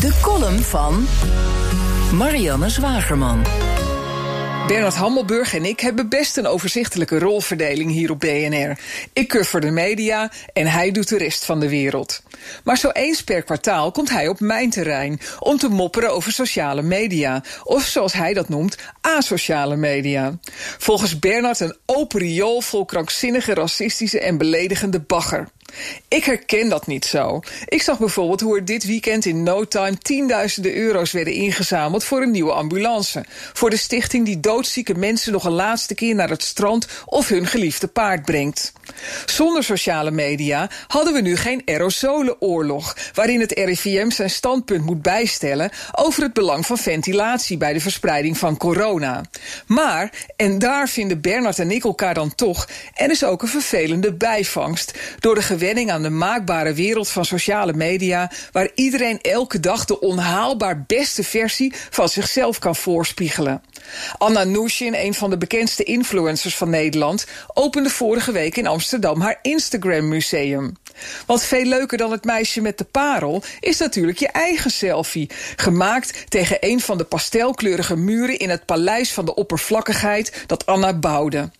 De column van Marianne Zwagerman. Bernard Hammelburg en ik hebben best een overzichtelijke rolverdeling hier op BNR. Ik cover de media en hij doet de rest van de wereld. Maar zo eens per kwartaal komt hij op mijn terrein om te mopperen over sociale media. Of zoals hij dat noemt, asociale media. Volgens Bernard een open riool vol krankzinnige, racistische en beledigende bagger. Ik herken dat niet zo. Ik zag bijvoorbeeld hoe er dit weekend in no time tienduizenden euro's werden ingezameld voor een nieuwe ambulance. Voor de stichting die doodzieke mensen nog een laatste keer naar het strand of hun geliefde paard brengt. Zonder sociale media hadden we nu geen aerosolenoorlog, waarin het RIVM zijn standpunt moet bijstellen over het belang van ventilatie bij de verspreiding van corona. Maar, en daar vinden Bernard en ik elkaar dan toch, er is ook een vervelende bijvangst door de gewenning aan de maakbare wereld van sociale media, waar iedereen elke dag de onhaalbaar beste versie van zichzelf kan voorspiegelen. Anna Nushin, een van de bekendste influencers van Nederland, opende vorige week in Amsterdam haar Instagram museum. Want veel leuker dan het meisje met de parel is natuurlijk je eigen selfie. Gemaakt tegen een van de pastelkleurige muren in het paleis van de oppervlakkigheid dat Anna bouwde.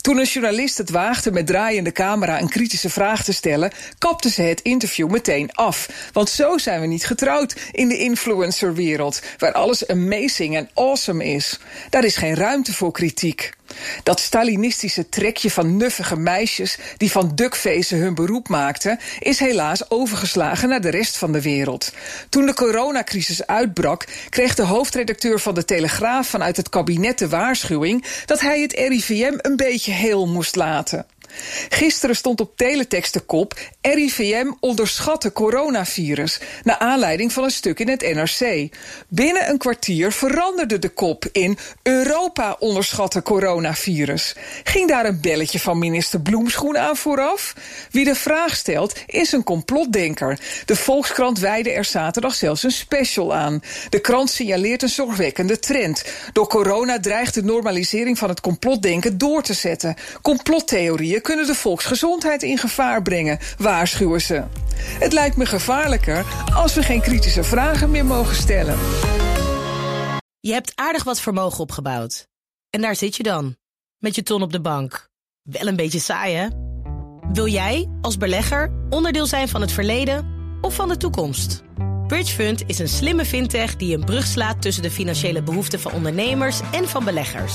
Toen een journalist het waagde met draaiende camera een kritische vraag te stellen, kapte ze het interview meteen af. Want zo zijn we niet getrouwd in de influencerwereld, waar alles amazing en awesome is. Daar is geen ruimte voor kritiek. Dat Stalinistische trekje van nuffige meisjes die van dukfeesten hun beroep maakten, is helaas overgeslagen naar de rest van de wereld. Toen de coronacrisis uitbrak, kreeg de hoofdredacteur van de Telegraaf vanuit het kabinet de waarschuwing dat hij het RIVM een beetje heel moest laten. Gisteren stond op teletext de kop RIVM onderschatte coronavirus, naar aanleiding van een stuk in het NRC. Binnen een kwartier veranderde de kop in Europa onderschatte coronavirus. Ging daar een belletje van minister Bloemschoen aan vooraf? Wie de vraag stelt is een complotdenker. De Volkskrant wijde er zaterdag zelfs een special aan. De krant signaleert een zorgwekkende trend. Door corona dreigt de normalisering van het complotdenken door te zetten. Complottheorieën kunnen de volksgezondheid in gevaar brengen, waarschuwen ze. Het lijkt me gevaarlijker als we geen kritische vragen meer mogen stellen. Je hebt aardig wat vermogen opgebouwd. En daar zit je dan, met je ton op de bank. Wel een beetje saai, hè? Wil jij, als belegger, onderdeel zijn van het verleden of van de toekomst? Bridgefund is een slimme fintech die een brug slaat tussen de financiële behoeften van ondernemers en van beleggers.